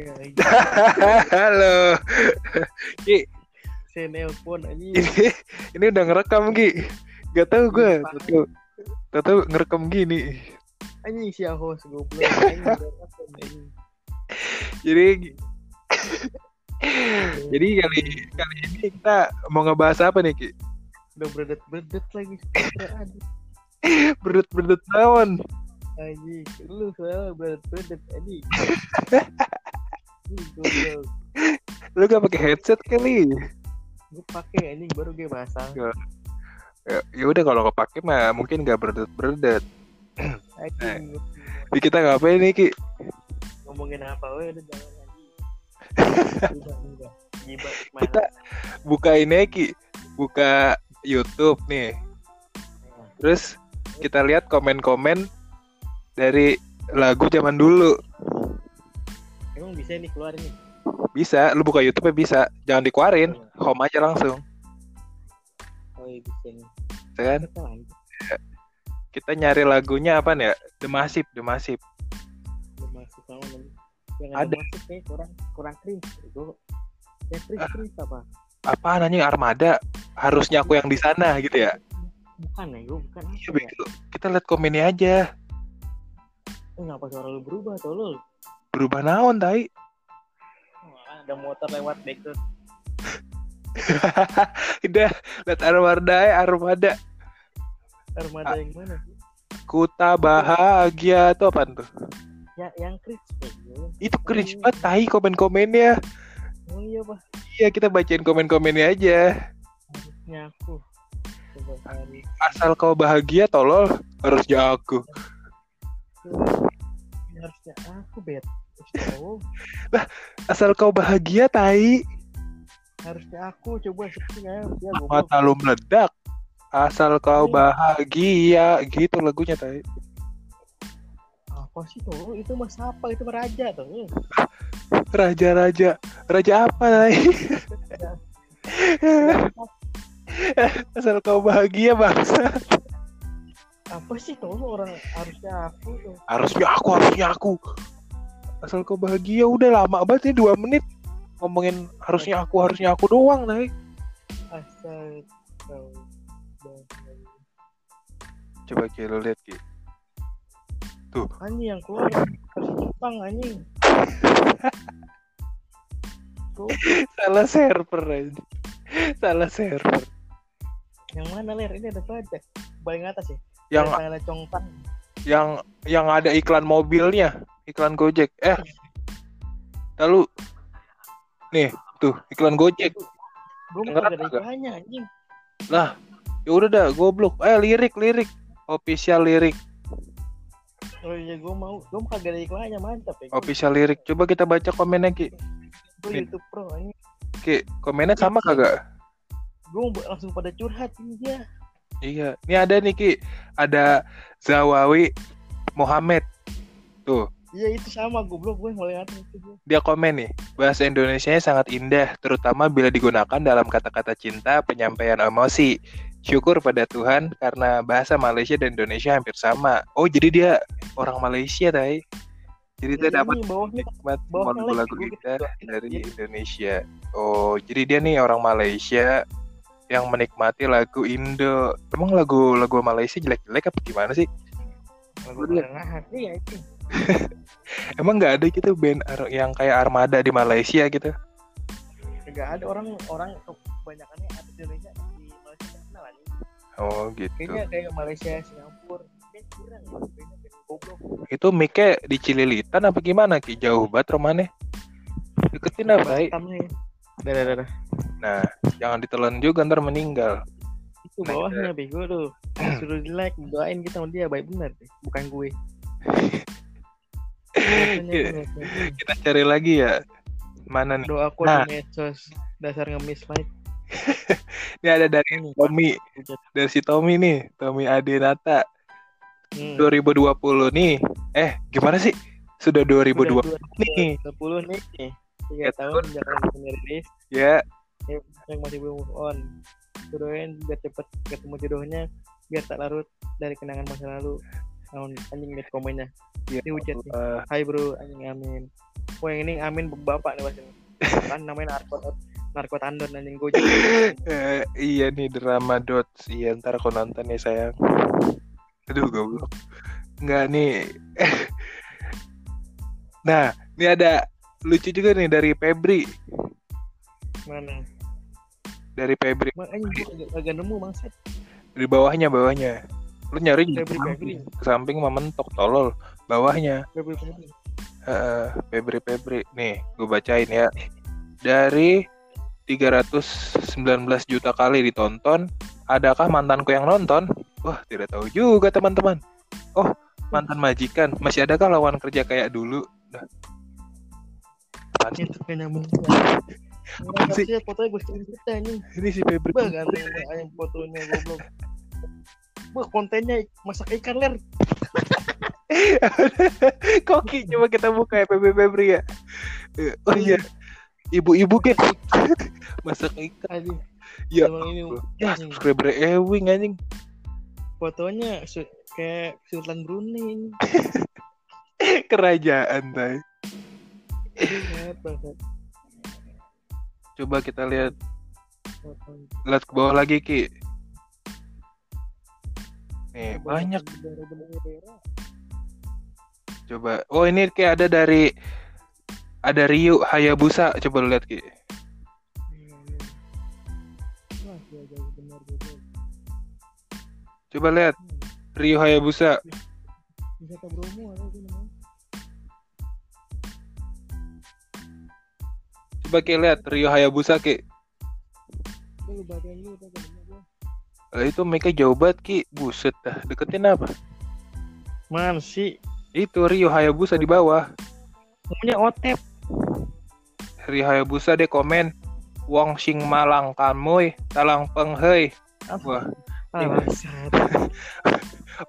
Halo. Ki, Saya nelpon anjing. ini ini udah ngerekam Ki. Gak tahu gue. Tahu tahu tahu ngerekam gini. Anjing si host goblok. Jadi jadi kali kali ini kita mau ngebahas apa nih Ki? Udah berdet-berdet lagi. Berdet-berdet naon. Anjing, lu soalnya berdet-berdet anjing. Lu gak pakai headset kali? Gue pakai anjing baru gue pasang. Ya, ya udah kalau kepake mah mungkin gak berdet-berdet. Anjing. Jadi kita ngapain nih Ki? Ngomongin apa we udah jangan anjing. Udah, udah. Gibah, mana? Kita buka ini Ki. Buka YouTube nih. Terus kita lihat komen-komen dari lagu zaman dulu. Emang bisa nih keluar nih. Bisa, lu buka YouTube ya bisa. Jangan dikeluarin, home aja langsung. Oh iya bisa nih. Kan? Apa lagi? Kita nyari lagunya apa nih ya? The Massive, The Massive. Belum masuk sama nih. Yang Ada. ada masuk kayak kurang kurang cringe. Gue ya cringe Ah. cringe apa? Apaan anjing Armada? Harusnya aku yang di sana gitu ya. Bukan ya, gue bukan apa Iya, ya? Kita lihat komennya aja. Eh, ngapa suara lu berubah tuh lu? Berubah naon, tai? Ada motor lewat background. Udah, lihat Armada ya, Armada. Armada yang mana? Kuta bahagia tuh apaan tuh? Ya, yang cringe. Itu cringe banget, tai komen-komennya. Oh iya pak, Iya, kita bacain komen-komennya aja. harusnya aku. Asal kau bahagia, tolol. Harusnya aku. Harusnya aku bet. Oh, Asal kau bahagia, tai. harusnya aku coba seperti ya. Mata lu meledak. Asal kau bahagia. Gitu lagunya, tai. Apa sih tuh? Itu mas apa? Itu raja tuh. Raja-raja. Raja apa, tai? Asal kau bahagia, bangsa. Apa sih tuh orang harusnya aku tuh? Harusnya aku, harusnya aku. Asal kau bahagia, udah lama banget nih 2 menit. Ngomongin harusnya aku, harusnya aku doang, tai. Asal kau bahagia. Coba Ki, lu lihat Ki. Anjing yang keluar versi Jepang anjing. Salah server aja. Salah server. Yang mana ler? Ini ada apa Paling atas ya? Yang Ada yang yang ada iklan mobilnya, iklan Gojek. Eh. Lalu nih, tuh iklan Gojek. Gue Dengeran ada iklannya anjing. Ya udah dah, goblok. Eh, lirik, lirik. Official lirik, Oh iya gue mau. Gue mau kagak ada iklannya mantap ya. official lirik. Coba kita baca komennya Ki. Gue YouTube Pro anjing. Ki, komennya sama kagak? Gue langsung pada curhat ini dia. Iya. Ini ada nih Ki. Ada Zawawi Muhammad. Tuh, Iya itu sama goblok gue mulai ngatain itu gue. dia komen nih. Bahasa Indonesianya sangat indah, terutama bila digunakan dalam kata-kata cinta, penyampaian emosi. Syukur pada Tuhan karena bahasa Malaysia dan Indonesia hampir sama. Oh, jadi dia orang Malaysia, Tai. Jadi dia Ini dapat nikmat bawahnya lagu-lagu lagi, indah gitu. dari Iya. Indonesia. Oh, jadi dia nih orang Malaysia yang menikmati lagu Indo. Emang lagu-lagu Malaysia jelek-jelek apa gimana sih? lagu hati ya itu. Emang nggak ada gitu band ar- yang kayak Armada di Malaysia gitu? Gak ada orang orang kebanyakannya artis Indonesia di Malaysia terkenal anjing. Oh gitu. Kayaknya kayak Malaysia, Singapura. Kayak kurang ya. Itu mic di Cililitan apa gimana Ki? Jauh banget rumahnya. Deketin apa? Batam nih. Dah, dah, dah. Nah, jangan ditelan juga ntar meninggal. Itu bawahnya bego tuh. Suruh di like, doain kita sama dia baik benar deh. Bukan gue. Kita cari lagi ya. Mana nih? Doaku Nah. di medsos dasar ngemis like. Ini ada dari Ini. Tommy. Dari si Tommy nih. Tommy Adenata. Hmm. 2020 nih. Eh, gimana sih? Sudah 2020 Udah nih. 20 nih. Tiga Ya, tahun jangan rilis. Ya, yang masih belum move on. Doain biar cepet ketemu jodohnya, biar tak larut dari kenangan masa lalu. Namun anjing liat komennya. ya Ini hujat nih. Allah. Hai bro, anjing amin. Wah yang ini Amin bapak nih mas ini. Kan namanya narko narko tandon anjing gue. Eh, iya nih drama dots. Iya ntar aku nonton nih sayang. Aduh goblok. Enggak nih. nah, ini ada lucu juga nih dari Febri. Mana? Dari Febri. Agak, agak nemu bangsat. Di bawahnya, bawahnya. Lu nyari samping, samping mentok tolol. Bawahnya. Febri Febri. Heeh, Febri Febri. Nih, gue bacain ya. Dari 319 juta kali ditonton, adakah mantanku yang nonton? Wah, tidak tahu juga teman-teman. Oh, mantan majikan. Masih adakah lawan kerja kayak dulu? Nah. Apaan sih? Itu kayak nyambung. Apaan sih? Harusnya fotonya gue kirim kita anjing. Ini si Febri. Fotonya goblok. Bah kontennya masak ikan ler. Koki, coba kita buka ya Febri Febri ya. Oh iya, ibu-ibu kan masak ikan. Anjing. Ya, ini ya anjing. subscriber Ewing anjing. fotonya kayak Sultan Brunei. Kerajaan, tay. Banget. Coba kita lihat lihat ke bawah lagi Ki. Nih, banyak Berdarah-berdarah. coba. Oh, ini kayak ada dari ada Ryu Hayabusa. Coba lu lihat Ki. Iya, iya. Coba lihat. Ryu Hayabusa. Wisata Bromo ada itu namanya. Coba Ki lihat Ryu Hayabusa Ki. Lu lu. Lah itu mereka jauh banget Ki. Buset dah. Deketin apa? Man sih Itu Ryu Hayabusa di bawah. namanya Otep. Ryu Hayabusa deh komen Wong sing malang kamuy talang penghei. Wah, Ah,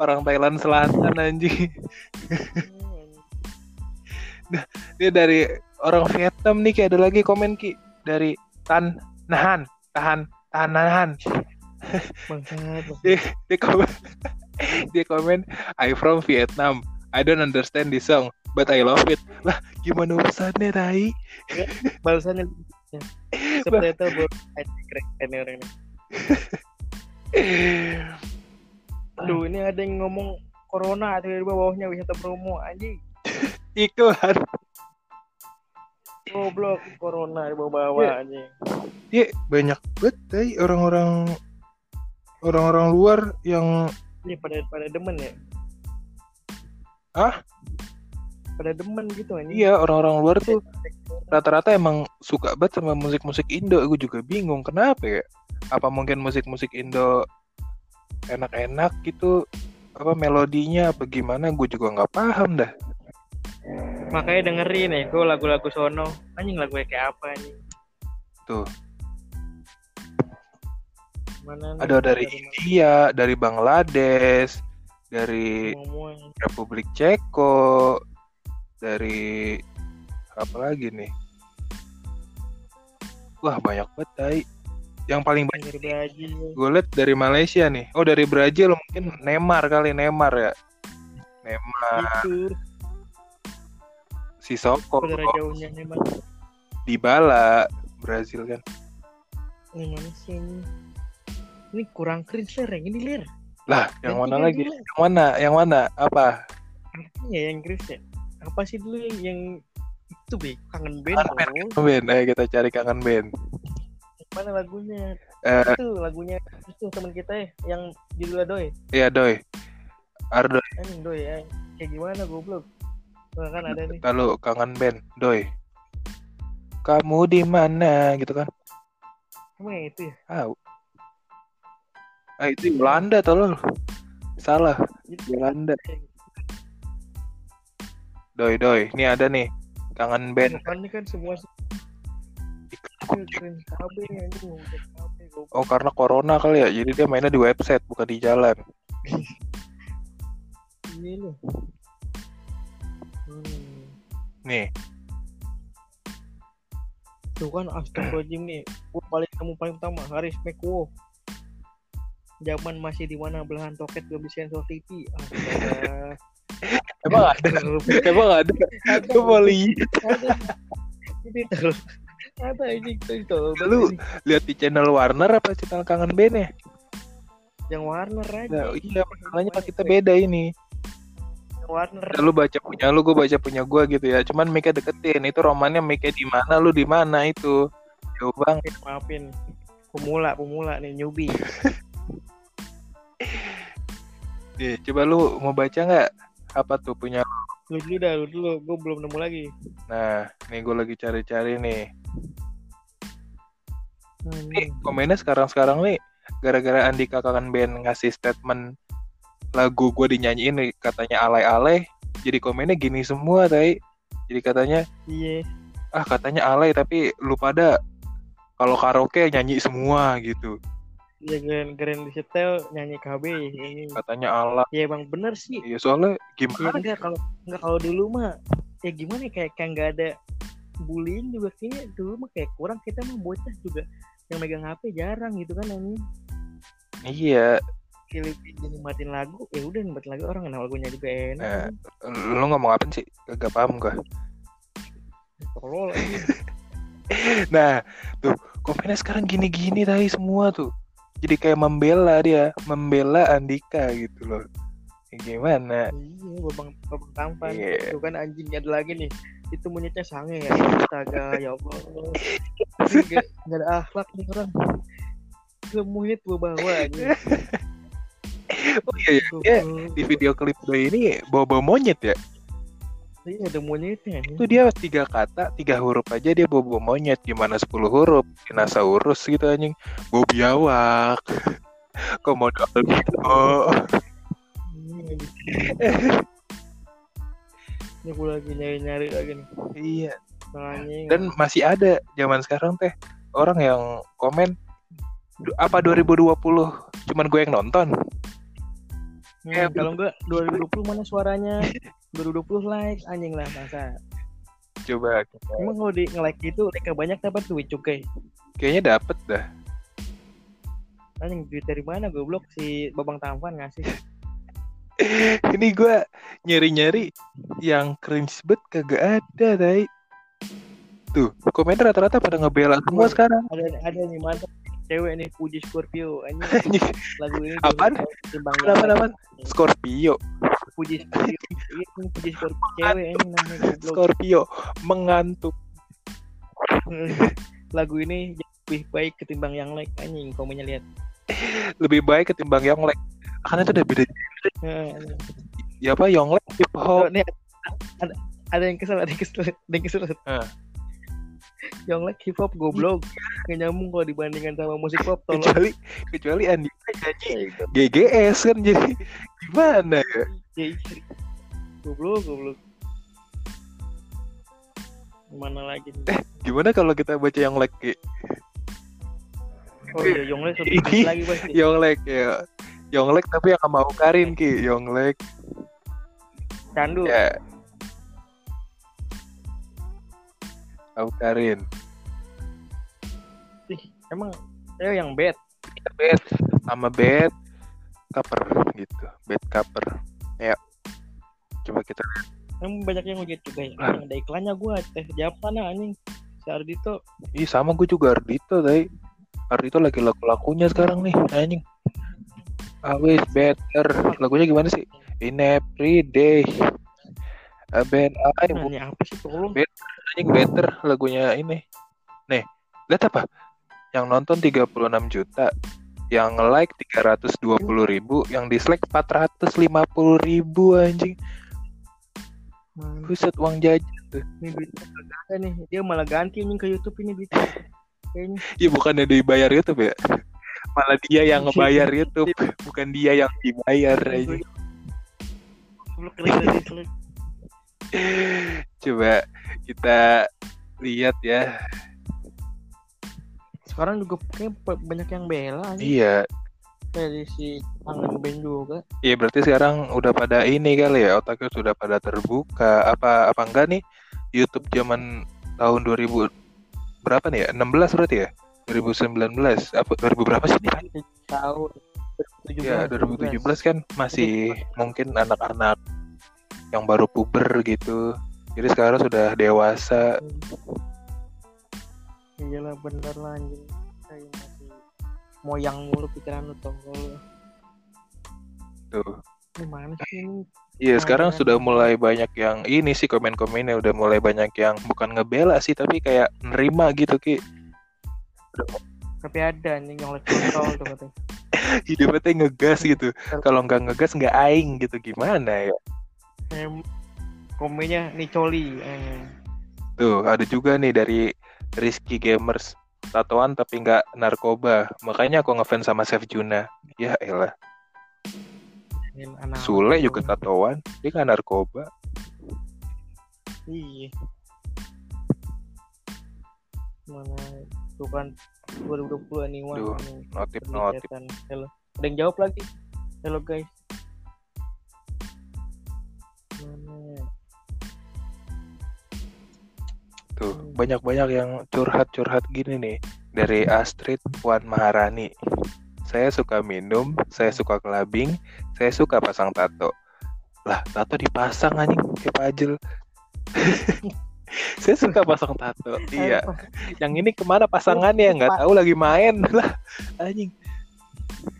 orang Thailand Selatan anjing. Dia dari orang Vietnam nih Ki ada lagi komen Ki dari Tan Nahan, tahan tahan nahan. Bangsat. Dia, dia komen dia komen I from Vietnam. I don't understand this song, but I love it. Lah, gimana urusannya, Tai? Balasannya subtitle bro. Anjing keren ini orang ini. Aduh, ini ada yang ngomong corona tiba-tiba bawahnya wisata Bromo anjing. Iklan. Goblok corona di bawah-bawah Iya. anjing. Iya, banyak banget orang-orang orang-orang luar yang Ini pada pada demen ya? Ah? Pada demen gitu anjing. iya, orang-orang luar tuh rata-rata emang suka banget sama musik-musik Indo. Gue juga bingung kenapa ya. Apa mungkin musik-musik Indo enak-enak gitu apa melodinya apa gimana gue juga nggak paham dah Makanya dengerin ya, gue lagu-lagu sono. Anjing lagu kayak apa anjing? Tuh. Mana nih? ada dari India dari Bangladesh dari ngomong Republik Ceko dari apa lagi nih? Wah banyak banget tai. Yang paling banyak dari Brazil. gue liat dari Malaysia nih. Oh dari Brazil mungkin Neymar kali Neymar ya. Neymar. Itu si Soko. Jauhnya. Dybala Brazil kan. Ini mana sih ini? Ini kurang cringe ler, yang ini ler. lah yang Ganti mana lagi dulu. yang mana yang mana apa ya yang cringe ya? Apa sih dulu yang, yang itu be kangen band Kangen band ayo kita cari kangen band Mana lagunya? eh Itu lagunya itu teman kita ya yang judulnya Doi. iya doi Ardo Anjing Doi ya. Kayak gimana goblok? Nah, kan ada nih. lalu kangen band doi kamu di mana gitu kan Emang yang itu ya? tahu ah itu Belanda tolong salah. Itu Belanda. Doi doi. Ini ada nih. Kangen band ini kan semua KB goblok. oh karena corona kali ya. Jadi dia mainnya di website bukan di jalan. Ini loh. Hmm. nih. Tuh kan astagfirullahaladzim nih. Gua paling kamu paling pertama Haris Mekwo. Zaman masih di mana belahan toket gak bisa sensor TV. Astaga. Emang ada? Emang ada? Ada. Gue mau lihat. ada ini terus ada ini itu itu Lu lihat di channel Warner apa channel Kangen Band ya? yang Warner aja Nah, iya, masalahnya pas kita beda ini. Warner lu baca punya lu, gue baca punya gue gitu ya. Cuman Mika deketin. Itu romannya Mika di mana, lu di mana itu? Jauh banget. maafin pemula pemula nih newbie Nih, coba lu mau baca nggak? Apa tuh punya? lu dulu dah lu dulu gue belum nemu lagi Nah, nih gue lagi cari-cari nih. Hmm, Nih, komennya sekarang-sekarang nih gara-gara Andika Kangen Band ngasih statement lagu gue dinyanyiin nih, katanya alay-alay jadi komennya gini semua tay jadi katanya iya ah katanya alay tapi lu pada kalau karaoke nyanyi semua gitu iya keren di setel nyanyi KB ini katanya alay ya emang bener sih. Ya soalnya ya gimana enggak kalau enggak kalau dulu mah ya gimana ya, kayak kayak nggak ada bullying juga kayaknya. Dulu mah kayak kurang kita mah bocah juga yang megang HP jarang gitu kan ini iya. Pilih jadi matiin lagu ya udah nikmatin lagu orang kenal lagunya juga enak. Nah. lu ngomong apa sih? Gak paham gua. Tolol nah tuh komennya sekarang gini-gini tadi semua tuh jadi kayak membela dia membela Andika gitu loh. Ya gimana? Iya babang babang tampan. Iya. itu kan anjing ada lagi nih. Itu monyetnya sange ya. Astaga ya allah. Nggak ada akhlak nih orang. Ke monyet bawa bawa oh iya, iya. Dia di video klip gue ini bawa-bawa monyet ya iya ada monyetnya itu dia tiga kata tiga huruf aja dia -bawa monyet. Gimana 10 huruf? Dinosaurus gitu anjing. Bawa biawak komodo albino ini gue lagi nyari nyari lagi nih. Iya. Anjing dan masih ada zaman sekarang teh. Orang yang komen "Du- apa 2020 cuman gue yang nonton Hmm, ya, kalau enggak 2020 mana suaranya? 2020 like anjing lah bangsa coba emang kalau di nge-like itu like banyak dapat duit cukai? Kayaknya dapet dah. Anjing duit dari mana goblok si babang tampan ngasih? Ini gue nyari-nyari yang cringe bet kagak ada tai. Tuh komen rata-rata pada ngebela semua sekarang. ada ada nih mantap cewek nih puji Scorpio. Anjing Anjing, lagu ini Apaan? timbang apa nama Scorpio. Puji Scorpio. Iya ini puji Scorpio. Cewek ini namanya Scorpio. Mengantuk. Lagu ini lebih baik ketimbang yang like anjing komennya lihat. Lebih baik ketimbang Yonglek karena itu udah beda. Ya apa Yonglek hip Oh, hop. Nih ada, ada yang kesel, ada yang kesel, ada yang kesel. Yang like hip hop goblok, nggak nyambung kalau dibandingkan sama musik pop tolong. kecuali kecuali Andi nyanyi GGS kan jadi gimana ya Ya, iya. Goblok, goblok. Mana lagi? nih? gimana kalau kita baca Yonglek Ki? Oh iya, Yonglek satu lagi pasti. Yonglek ya Yonglek tapi yang mau Karin Ki Yonglek Candu. ya Mau Karin Ih, emang cewek yang bad. bed sama bed cover gitu bed cover ya coba kita Emang banyak yang ngeliat juga ya. Ah. Yang ada iklannya gua teh Japan ah, anjing. Si Ardito. ih sama gue juga Ardito tadi Ardito lagi laku-lakunya sekarang nih anjing always better lagunya gimana sih in every day a band I Nah, ini apa sih tolong? anjing better lagunya ini nih lihat apa yang nonton 36 juta yang like 320 ribu yang dislike 450 ribu anjing buset uang jajan ini duitnya kagak ada nih. Dia malah ganti anjing ke YouTube ini duitnya. Kayaknya. ya bukannya dibayar YouTube ya malah dia yang ngebayar YouTube bukan dia yang dibayar aja Goblok keren dari selek. Coba kita lihat ya. Sekarang juga kayak banyak yang bela anjing. iya. Dari si tangan band juga. Iya berarti sekarang udah pada ini kali ya otaknya sudah pada terbuka. Apa apa enggak nih? YouTube zaman tahun 2000 berapa nih ya? 16 berarti ya? 2019 apa 2000 berapa sih nih tahun ya 2017 kan masih mungkin anak-anak yang baru puber gitu. Jadi sekarang sudah dewasa. Iyalah bener lah anjing. Kayak masih moyang mulu pikiran lu tongol lu tuh. Gimana sih ini? Iya Nah, sekarang sudah mulai banyak yang ini sih komen-komennya udah mulai banyak yang bukan ngebela sih tapi kayak nerima gitu ki. Tapi ada anjing yang lagi kontol tuh katanya. Hidupnya ngegas gitu. Kalau nggak ngegas nggak aing gitu. Gimana ya Em, komennya Nicoli eh. tuh ada juga nih dari Rizky Gamers tatoan tapi nggak narkoba makanya aku ngefans sama Chef Juna ya elah anak Sule juga tatoan dia nggak narkoba iya mana tuh kan 2020 nih Wan Duh, notif notif. Halo. Ada yang jawab lagi. Halo guys. Tuh Hmm. banyak-banyak yang curhat-curhat gini nih dari Astrid Wan Maharani. Saya suka minum saya suka clubbing saya suka pasang tato. Lah tato dipasang anjing kayak pajel saya suka pasang tato. Iya. Yang ini ke mana pasangannya? Nggak tahu lagi main. Lah anjing.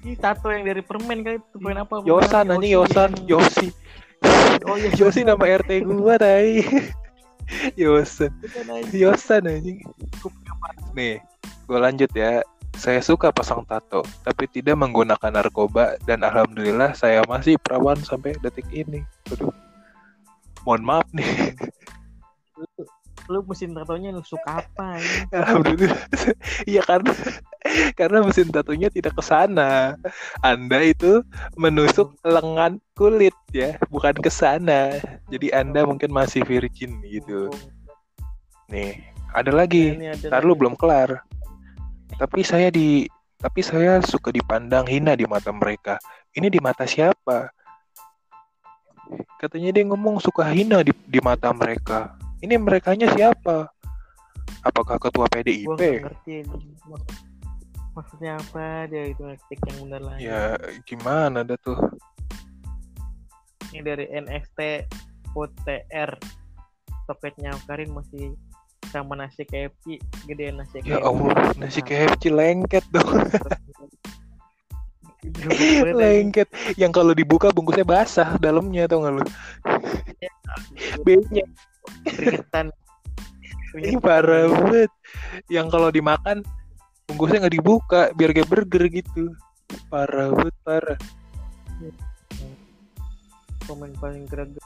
Ini tato yang dari permen kali itu permen apa? Yosan anjing Yosan Yosi. Oh iya Yosi nama RT gua tai Yosan. Bukan aja. Yosan anjing. Nih gue lanjut ya. Saya suka pasang tato tapi tidak menggunakan narkoba dan alhamdulillah saya masih perawan sampai detik ini. Aduh. mohon maaf nih Lu mesin tatonya nusuk apa ini? alhamdulillah iya karena karena mesin tatonya tidak ke sana anda itu menusuk lengan kulit ya bukan ke sana jadi anda mungkin masih virgin gitu nih ada lagi Ini ada Ntar lu belum kelar. Tapi saya di tapi saya suka dipandang hina di mata mereka. Ini di mata siapa? Katanya dia ngomong suka hina di, di mata mereka. Ini merekanya siapa? Apakah ketua PDIP? ngerti Maksudnya apa dia itu ngetik yang benar lah. Ya gimana dah tuh? Ini dari NXT OTR. Toketnya Karin masih sama nasi KFC gede nasi KFC. Ya Allah, nasi KFC lengket dong. lengket. Yang kalau dibuka bungkusnya basah dalamnya tau gak lu? B-nya keringetan Ini parah banget. Yang kalau dimakan bungkusnya nggak dibuka biar kayak burger gitu. Parah banget parah. komen paling greget